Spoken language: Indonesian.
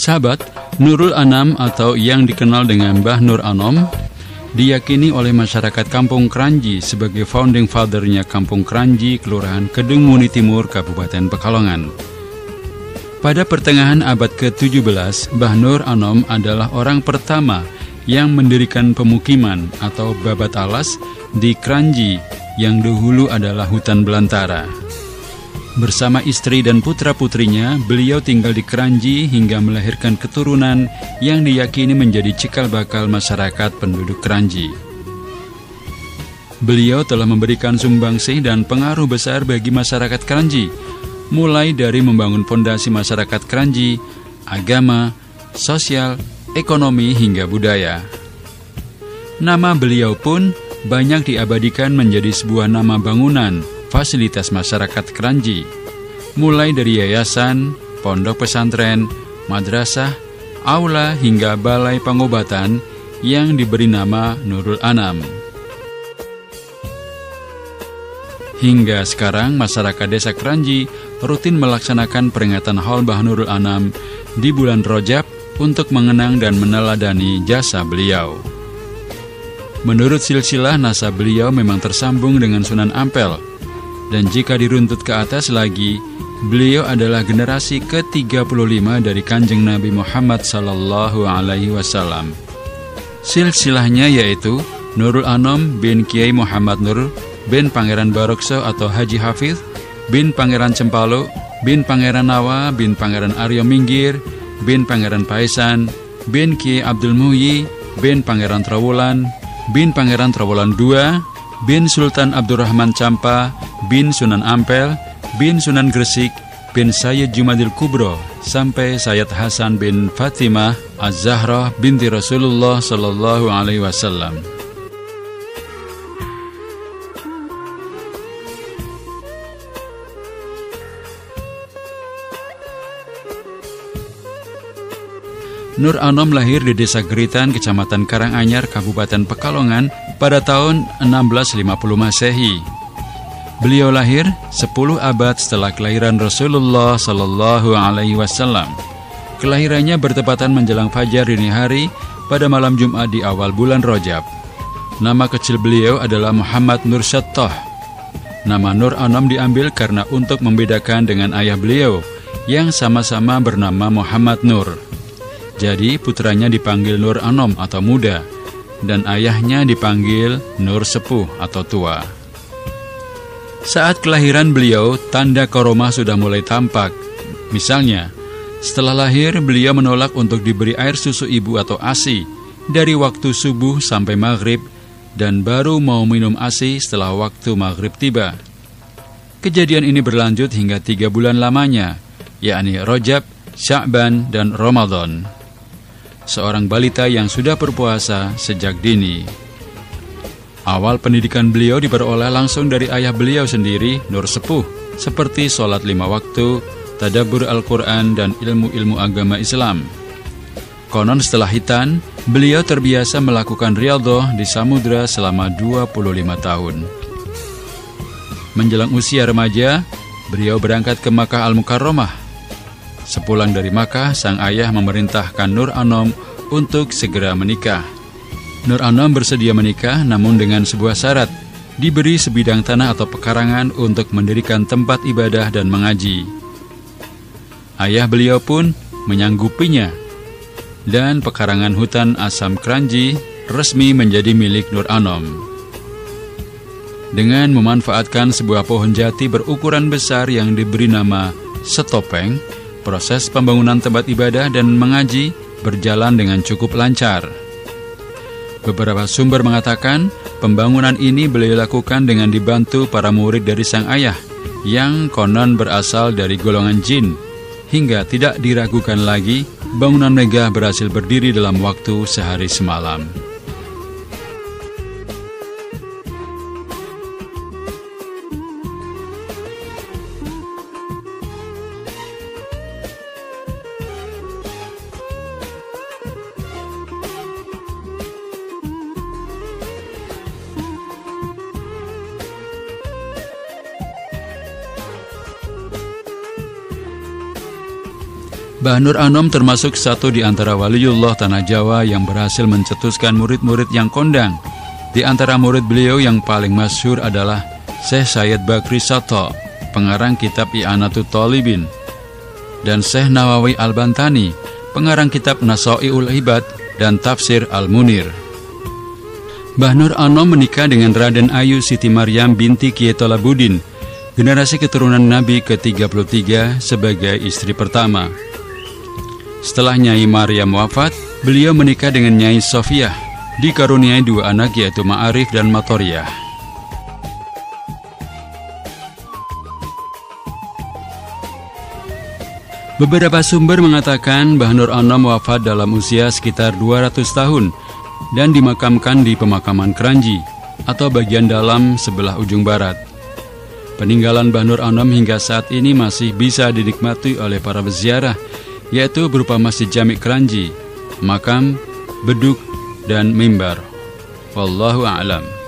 Sahabat, Nurul Anam atau yang dikenal dengan Mbah Nur Anom diyakini oleh masyarakat Kampung Kranji sebagai founding fathernya Kampung Kranji, Kelurahan Kedung Muni Timur, Kabupaten Pekalongan. Pada pertengahan abad ke-17, Mbah Nur Anom adalah orang pertama yang mendirikan pemukiman atau babat alas di Kranji yang dahulu adalah hutan belantara. Bersama istri dan putra-putrinya, beliau tinggal di Keranji hingga melahirkan keturunan yang diyakini menjadi cikal bakal masyarakat penduduk Keranji. Beliau telah memberikan sumbangsih dan pengaruh besar bagi masyarakat Keranji, mulai dari membangun fondasi masyarakat Keranji, agama, sosial, ekonomi hingga budaya. Nama beliau pun banyak diabadikan menjadi sebuah nama bangunan, fasilitas masyarakat Keranji, mulai dari yayasan, pondok pesantren, madrasah, aula hingga balai pengobatan yang diberi nama Nurul Anam. Hingga sekarang masyarakat desa Keranji rutin melaksanakan peringatan Haul Bah Nurul Anam di bulan Rojab untuk mengenang dan meneladani jasa beliau. Menurut silsilah nasab beliau memang tersambung dengan Sunan Ampel dan jika diruntut ke atas lagi, beliau adalah generasi ke-35 dari Kanjeng Nabi Muhammad sallallahu alaihi wasallam. Silsilahnya yaitu Nurul Anom bin Kiai Muhammad Nur bin Pangeran Barokso atau Haji Hafiz bin Pangeran Cempalo bin Pangeran Nawa bin Pangeran Aryo Minggir bin Pangeran Paisan bin Kiai Abdul Muhyi bin Pangeran Trawulan bin Pangeran Trawulan II bin Sultan Abdurrahman Campa bin Sunan Ampel bin Sunan Gresik bin Sayyid Jumadil Kubro sampai Sayyid Hasan bin Fatimah Az-Zahra binti Rasulullah Sallallahu Alaihi Wasallam. Nur Anom lahir di Desa Geritan, Kecamatan Karanganyar, Kabupaten Pekalongan pada tahun 1650 Masehi. Beliau lahir 10 abad setelah kelahiran Rasulullah Sallallahu Alaihi Wasallam. Kelahirannya bertepatan menjelang fajar dini hari pada malam Jumat di awal bulan Rojab. Nama kecil beliau adalah Muhammad Nur Syattoh. Nama Nur Anom diambil karena untuk membedakan dengan ayah beliau yang sama-sama bernama Muhammad Nur. Jadi putranya dipanggil Nur Anom atau muda dan ayahnya dipanggil Nur Sepuh atau tua. Saat kelahiran beliau, tanda koroma sudah mulai tampak. Misalnya, setelah lahir beliau menolak untuk diberi air susu ibu atau ASI dari waktu subuh sampai maghrib dan baru mau minum ASI setelah waktu maghrib tiba. Kejadian ini berlanjut hingga tiga bulan lamanya, yakni Rojab, Sya'ban, dan Ramadan seorang balita yang sudah berpuasa sejak dini. Awal pendidikan beliau diperoleh langsung dari ayah beliau sendiri, Nur Sepuh, seperti sholat lima waktu, tadabur Al-Quran, dan ilmu-ilmu agama Islam. Konon setelah hitan, beliau terbiasa melakukan riadoh di samudra selama 25 tahun. Menjelang usia remaja, beliau berangkat ke Makkah Al-Mukarramah Sepulang dari Makkah, sang ayah memerintahkan Nur Anom untuk segera menikah. Nur Anom bersedia menikah namun dengan sebuah syarat, diberi sebidang tanah atau pekarangan untuk mendirikan tempat ibadah dan mengaji. Ayah beliau pun menyanggupinya, dan pekarangan hutan Asam Kranji resmi menjadi milik Nur Anom. Dengan memanfaatkan sebuah pohon jati berukuran besar yang diberi nama setopeng, proses pembangunan tempat ibadah dan mengaji berjalan dengan cukup lancar. Beberapa sumber mengatakan pembangunan ini beliau lakukan dengan dibantu para murid dari sang ayah yang konon berasal dari golongan jin hingga tidak diragukan lagi bangunan megah berhasil berdiri dalam waktu sehari semalam. Bahnur Anom termasuk satu di antara waliullah tanah Jawa yang berhasil mencetuskan murid-murid yang kondang. Di antara murid beliau yang paling masyhur adalah Syekh Sayyid Bakri Sato, pengarang kitab I'anatul Talibin, dan Syekh Nawawi Al-Bantani, pengarang kitab Nasai'ul Ibad dan Tafsir Al-Munir. Bahnur Anom menikah dengan Raden Ayu Siti Maryam binti Kietolabudin, generasi keturunan Nabi ke-33 sebagai istri pertama. Setelah Nyai Maryam wafat, beliau menikah dengan Nyai Sofiah, dikaruniai dua anak yaitu Ma'arif dan Matoriyah. Beberapa sumber mengatakan Bahnur Anom wafat dalam usia sekitar 200 tahun dan dimakamkan di pemakaman Keranji atau bagian dalam sebelah ujung barat. Peninggalan Bahnur Anom hingga saat ini masih bisa dinikmati oleh para peziarah, yaitu berupa Masjid Jamik Keranji, makam, beduk, dan mimbar. Wallahu a'lam.